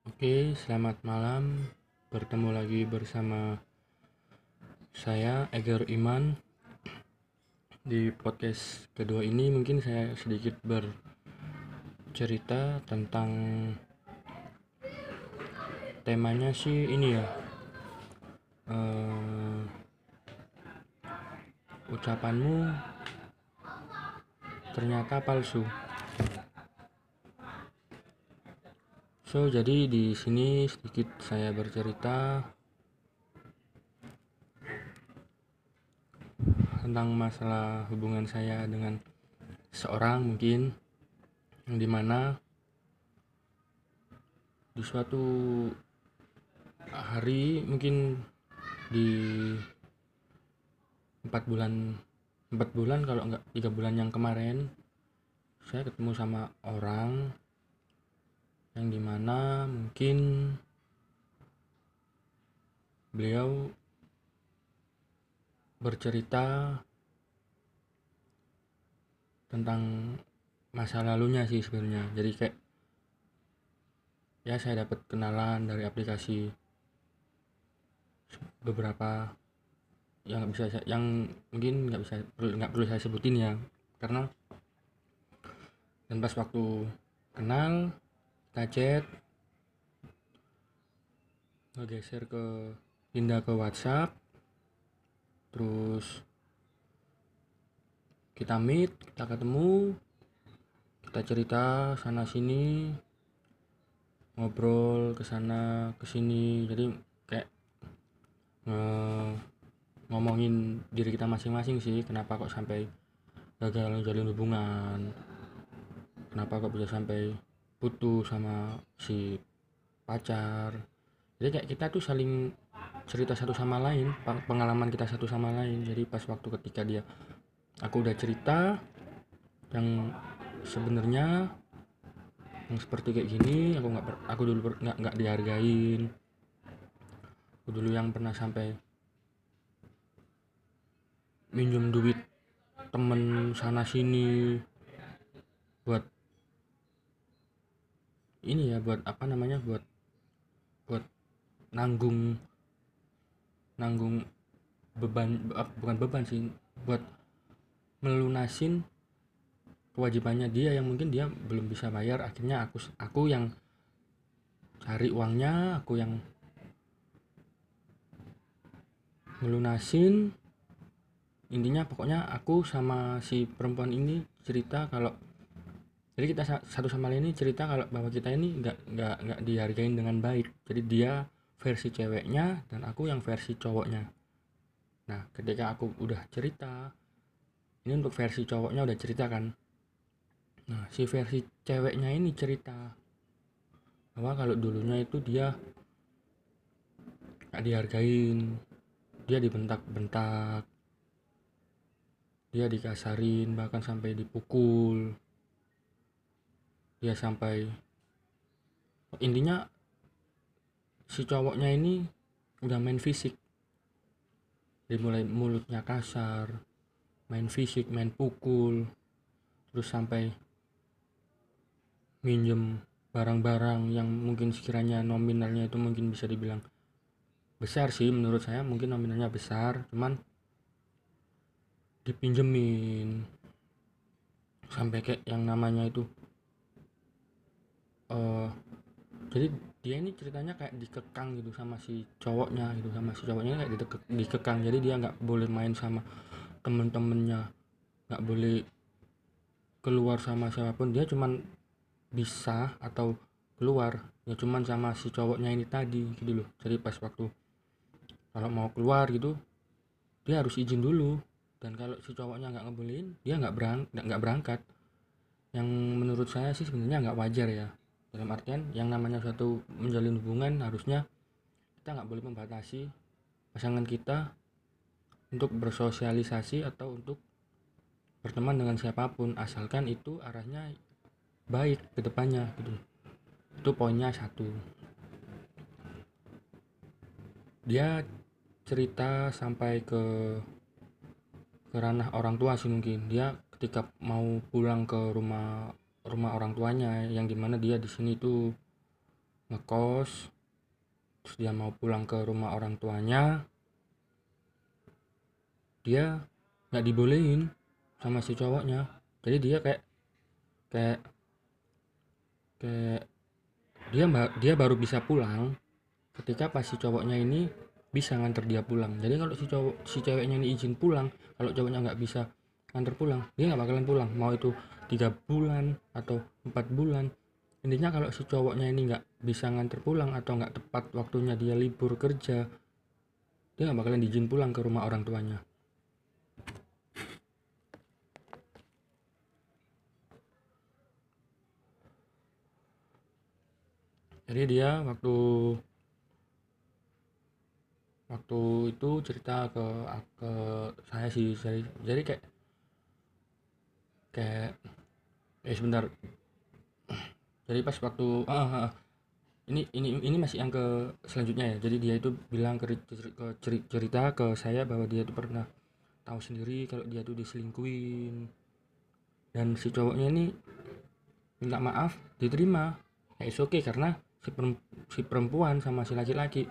Oke, selamat malam. Bertemu lagi bersama saya Eger Iman. Di podcast kedua ini mungkin saya sedikit bercerita tentang temanya sih ini ya. eh, ucapanmu ternyata palsu. So, jadi di sini sedikit saya bercerita tentang masalah hubungan saya dengan seorang mungkin yang di mana di suatu hari mungkin di empat bulan empat bulan kalau enggak tiga bulan yang kemarin saya ketemu sama orang yang di mana mungkin beliau bercerita tentang masa lalunya sih sebenarnya. Jadi kayak ya saya dapat kenalan dari aplikasi beberapa yang bisa saya, yang mungkin nggak bisa nggak perlu saya sebutin ya. Karena dan pas waktu kenal kita chat ngegeser ke pindah ke WhatsApp. Terus kita meet kita ketemu. Kita cerita sana sini. Ngobrol ke sana ke sini. Jadi kayak nge ngomongin diri kita masing-masing sih. Kenapa kok sampai gagal menjalin hubungan? Kenapa kok bisa sampai putus sama si pacar. Jadi kayak kita tuh saling cerita satu sama lain pengalaman kita satu sama lain. Jadi pas waktu ketika dia aku udah cerita yang sebenarnya yang seperti kayak gini aku nggak aku dulu nggak nggak dihargain. Aku dulu yang pernah sampai minjem duit temen sana sini buat ini ya buat apa namanya buat buat nanggung nanggung beban bukan beban sih buat melunasin kewajibannya dia yang mungkin dia belum bisa bayar. Akhirnya aku aku yang cari uangnya aku yang melunasin. Intinya pokoknya aku sama si perempuan ini cerita kalau jadi kita satu sama lain ini cerita kalau bahwa kita ini nggak nggak nggak dihargain dengan baik. Jadi dia versi ceweknya dan aku yang versi cowoknya. Nah ketika aku udah cerita ini untuk versi cowoknya udah cerita kan. Nah si versi ceweknya ini cerita bahwa kalau dulunya itu dia gak dihargain. Dia dibentak-bentak. Dia dikasarin bahkan sampai dipukul dia sampai intinya si cowoknya ini udah main fisik. Dimulai mulutnya kasar main fisik main pukul terus sampai minjem barang-barang yang mungkin sekiranya nominalnya itu mungkin bisa dibilang besar sih menurut saya mungkin nominalnya besar cuman dipinjemin. Sampai kayak yang namanya itu uh, jadi dia ini ceritanya kayak dikekang gitu sama si cowoknya gitu sama si cowoknya kayak dikekang jadi dia nggak boleh main sama temen-temennya nggak boleh keluar sama siapa pun. Dia cuman bisa atau keluar ya cuman sama si cowoknya ini tadi gitu loh. Jadi pas waktu kalau mau keluar gitu dia harus izin dulu. Dan kalau si cowoknya nggak ngebolehin dia nggak berang nggak berangkat. Yang menurut saya sih sebenarnya nggak wajar ya dalam artian yang namanya suatu menjalin hubungan harusnya kita nggak boleh membatasi pasangan kita untuk bersosialisasi atau untuk berteman dengan siapa pun asalkan itu arahnya baik ke depannya gitu. Itu poinnya satu. Dia cerita sampai ke ke ranah orang tua sih mungkin. Dia ketika mau pulang ke rumah rumah orang tuanya yang di mana dia di sini tuh ngekos terus dia mau pulang ke rumah orang tuanya dia nggak dibolehin sama si cowoknya. Jadi dia kayak kayak kayak dia dia baru bisa pulang ketika pas si cowoknya ini bisa nganter dia pulang. Jadi kalau si cowok si ceweknya ini izin pulang kalau cowoknya nggak bisa nganter pulang dia nggak bakalan pulang. Mau itu tiga bulan atau empat bulan. Intinya kalau si cowoknya ini nggak bisa nganter pulang atau nggak tepat waktunya dia libur kerja dia nggak bakalan izin pulang ke rumah orang tuanya. Jadi dia waktu waktu itu cerita ke ke saya sih jadi kayak kayak eh sebentar. Jadi pas waktu ah, ah, ini ini ini masih yang ke selanjutnya ya. Jadi dia itu bilang ke, ke cerita ke saya bahwa dia itu pernah tahu sendiri kalau dia itu diselingkuin dan si cowoknya ini minta maaf diterima. Ya oke okay karena si, perempuan sama si laki-laki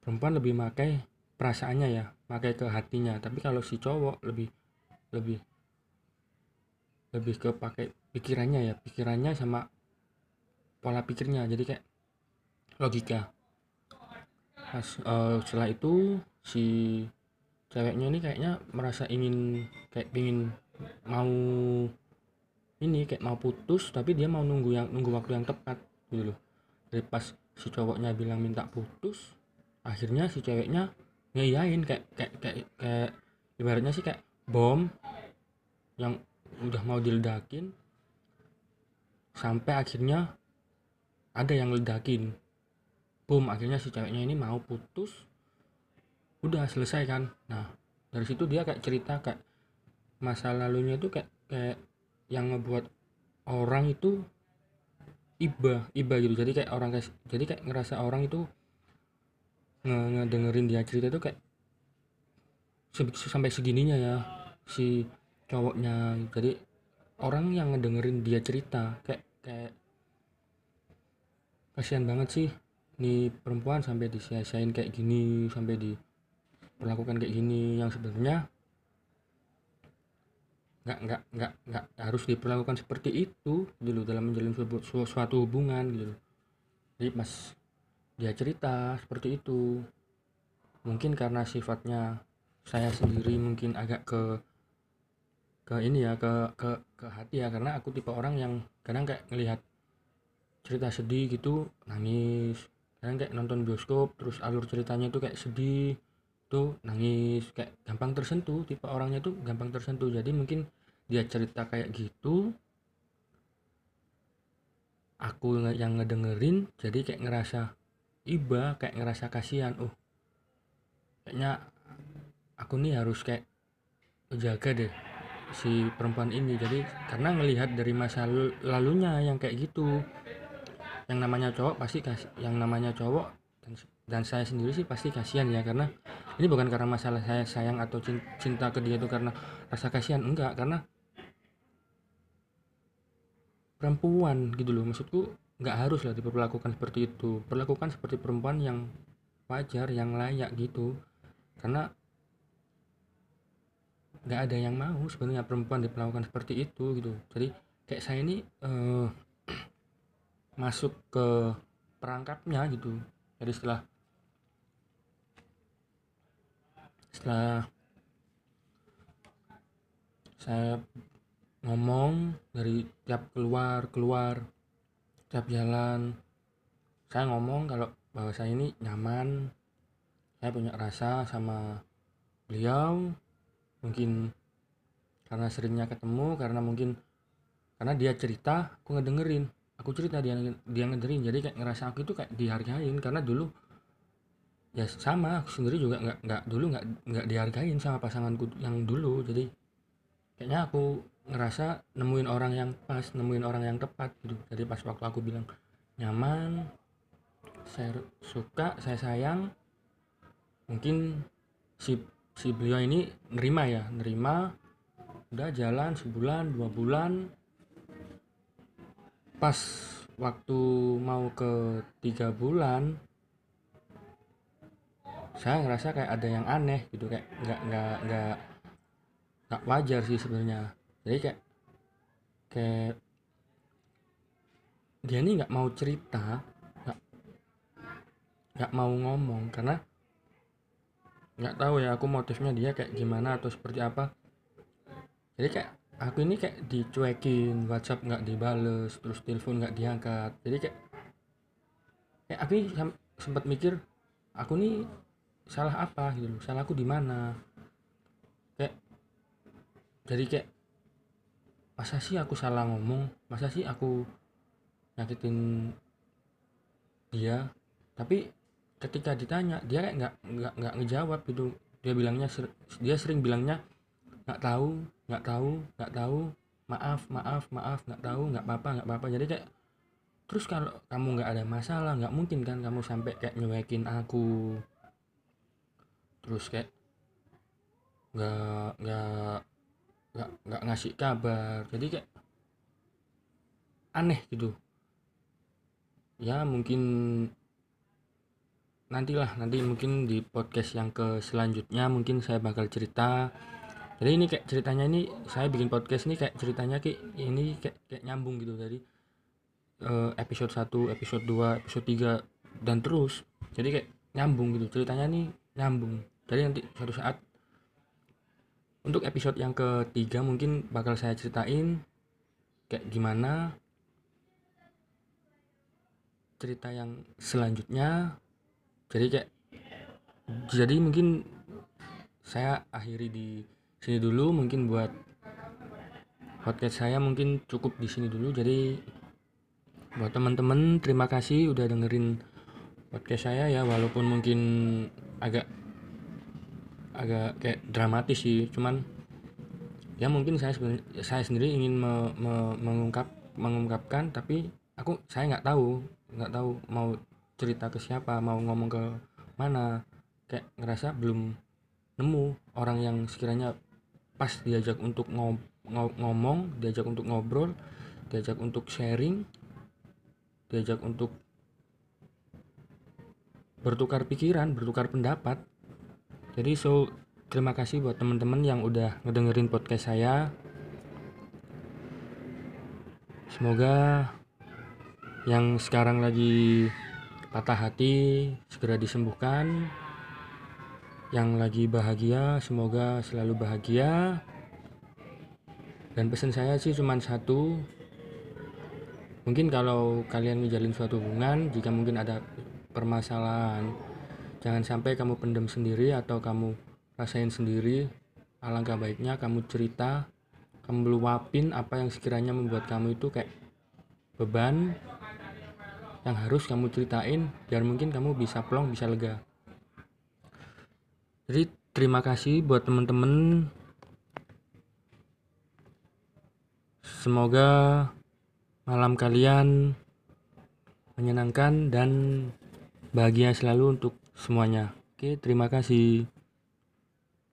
perempuan lebih pakai perasaannya ya pakai ke hatinya. Tapi kalau si cowok lebih lebih lebih ke pakai pikirannya ya pikirannya sama pola pikirnya. Jadi kayak logika. Pas, uh, setelah itu si ceweknya ini kayaknya merasa ingin kayak ingin mau ini kayak mau putus tapi dia mau nunggu yang nunggu waktu yang tepat gitu loh. Dari pas si cowoknya bilang minta putus akhirnya si ceweknya ngeyain kayak kayak kayak kayak ibaratnya sih kayak bom yang udah mau diledakin sampai akhirnya ada yang ledakin. Boom akhirnya si ceweknya ini mau putus. Udah selesai kan? Nah dari situ dia kayak cerita kayak masa lalunya itu kayak kayak yang ngebuat orang itu iba iba gitu. Jadi kayak orang kayak jadi kayak ngerasa orang itu nge ngedengerin dia cerita itu kayak sampai segininya ya. Si cowoknya. Jadi orang yang ngedengerin dia cerita kayak kayak kasihan banget sih nih perempuan sampai disia-siain kayak gini sampai diperlakukan kayak gini. Yang sebenarnya nggak nggak nggak nggak harus diperlakukan seperti itu gitu dalam menjalin su suatu hubungan gitu. Jadi pas dia cerita seperti itu mungkin karena sifatnya saya sendiri mungkin agak ke ke ini ya ke ke ke hati ya karena aku tipe orang yang kadang kayak ngelihat cerita sedih gitu nangis. Kadang kayak nonton bioskop terus alur ceritanya itu kayak sedih tuh nangis. Kayak gampang tersentuh tipe orangnya tuh gampang tersentuh. Jadi mungkin dia cerita kayak gitu aku yang ngedengerin jadi kayak ngerasa iba kayak ngerasa kasihan. Oh kayaknya aku nih harus kayak jaga deh si perempuan ini. Jadi karena ngelihat dari masa lalunya yang kayak gitu yang namanya cowok pasti kasih yang namanya cowok dan, dan saya sendiri sih pasti kasihan ya karena ini bukan karena masalah saya sayang atau cinta ke dia itu karena rasa kasihan enggak. Karena perempuan gitu loh maksudku nggak harus lah diperlakukan seperti itu. Perlakukan seperti perempuan yang wajar yang layak gitu. Karena nggak ada yang mau sebenarnya perempuan diperlakukan seperti itu gitu. Jadi kayak saya ini uh, masuk ke perangkapnya gitu. Jadi setelah setelah saya ngomong dari tiap keluar keluar tiap jalan saya ngomong kalau bahwa saya ini nyaman saya punya rasa sama beliau mungkin karena seringnya ketemu karena mungkin karena dia cerita aku ngedengerin. Aku cerita dia dia ngedengerin. Jadi kayak ngerasa aku itu kayak dihargain. Karena dulu ya sama aku sendiri juga nggak nggak dulu nggak nggak dihargain sama pasanganku yang dulu. Jadi kayaknya aku ngerasa nemuin orang yang pas nemuin orang yang tepat gitu. Jadi pas waktu aku bilang nyaman saya suka saya sayang mungkin si si beliau ini nerima ya nerima udah jalan sebulan dua bulan. Pas waktu mau ke tiga bulan saya ngerasa kayak ada yang aneh gitu kayak nggak nggak nggak nggak wajar sih sebenarnya. Jadi kayak kayak dia ini nggak mau cerita nggak nggak mau ngomong karena nggak tahu ya aku motifnya dia kayak gimana atau seperti apa. Jadi kayak aku ini kayak dicuekin WhatsApp nggak dibales terus telepon nggak diangkat. Jadi kayak kayak aku sempat mikir aku nih salah apa gitu loh salah aku di mana? Kayak jadi kayak masa sih aku salah ngomong? Masa sih aku nyakitin dia? Tapi ketika ditanya dia kayak nggak nggak nggak ngejawab gitu. Dia bilangnya dia sering bilangnya nggak tahu nggak tahu nggak tahu. Maaf maaf maaf nggak tahu nggak apa-apa nggak apa-apa. Jadi kayak terus kalau kamu nggak ada masalah nggak mungkin kan kamu sampai kayak nyuekin aku? Terus kayak nggak nggak nggak nggak ngasih kabar. Jadi kayak aneh gitu. Ya mungkin nantilah nanti mungkin di podcast yang ke selanjutnya mungkin saya bakal cerita. Jadi ini kayak ceritanya ini saya bikin podcast ini kayak ceritanya kayak ini kayak, kayak nyambung gitu dari uh, episode 1 episode 2 episode 3 dan terus. Jadi kayak nyambung gitu ceritanya ini nyambung. Jadi nanti suatu saat untuk episode yang ketiga mungkin bakal saya ceritain kayak gimana cerita yang selanjutnya jadi kayak jadi mungkin saya akhiri di sini dulu mungkin buat podcast saya mungkin cukup di sini dulu. Jadi buat teman-teman terima kasih udah dengerin podcast saya ya walaupun mungkin agak agak kayak dramatis sih. Cuman ya mungkin saya saya sendiri ingin me, me, mengungkap mengungkapkan tapi aku saya nggak tahu nggak tahu mau cerita ke siapa mau ngomong ke mana kayak ngerasa belum nemu orang yang sekiranya pas diajak untuk ngom, ngomong diajak untuk ngobrol diajak untuk sharing diajak untuk bertukar pikiran bertukar pendapat. Jadi so terima kasih buat teman-teman yang udah ngedengerin podcast saya. Semoga yang sekarang lagi patah hati segera disembuhkan. Yang lagi bahagia semoga selalu bahagia. Dan pesan saya sih cuma satu. Mungkin kalau kalian menjalin suatu hubungan jika mungkin ada permasalahan Jangan sampai kamu pendam sendiri atau kamu rasain sendiri. Alangkah baiknya kamu cerita, kamu meluapin apa yang sekiranya membuat kamu itu kayak beban yang harus kamu ceritain biar mungkin kamu bisa plong, bisa lega. Jadi terima kasih buat teman-teman. Semoga malam kalian menyenangkan dan bahagia selalu untuk semuanya. Oke, terima kasih.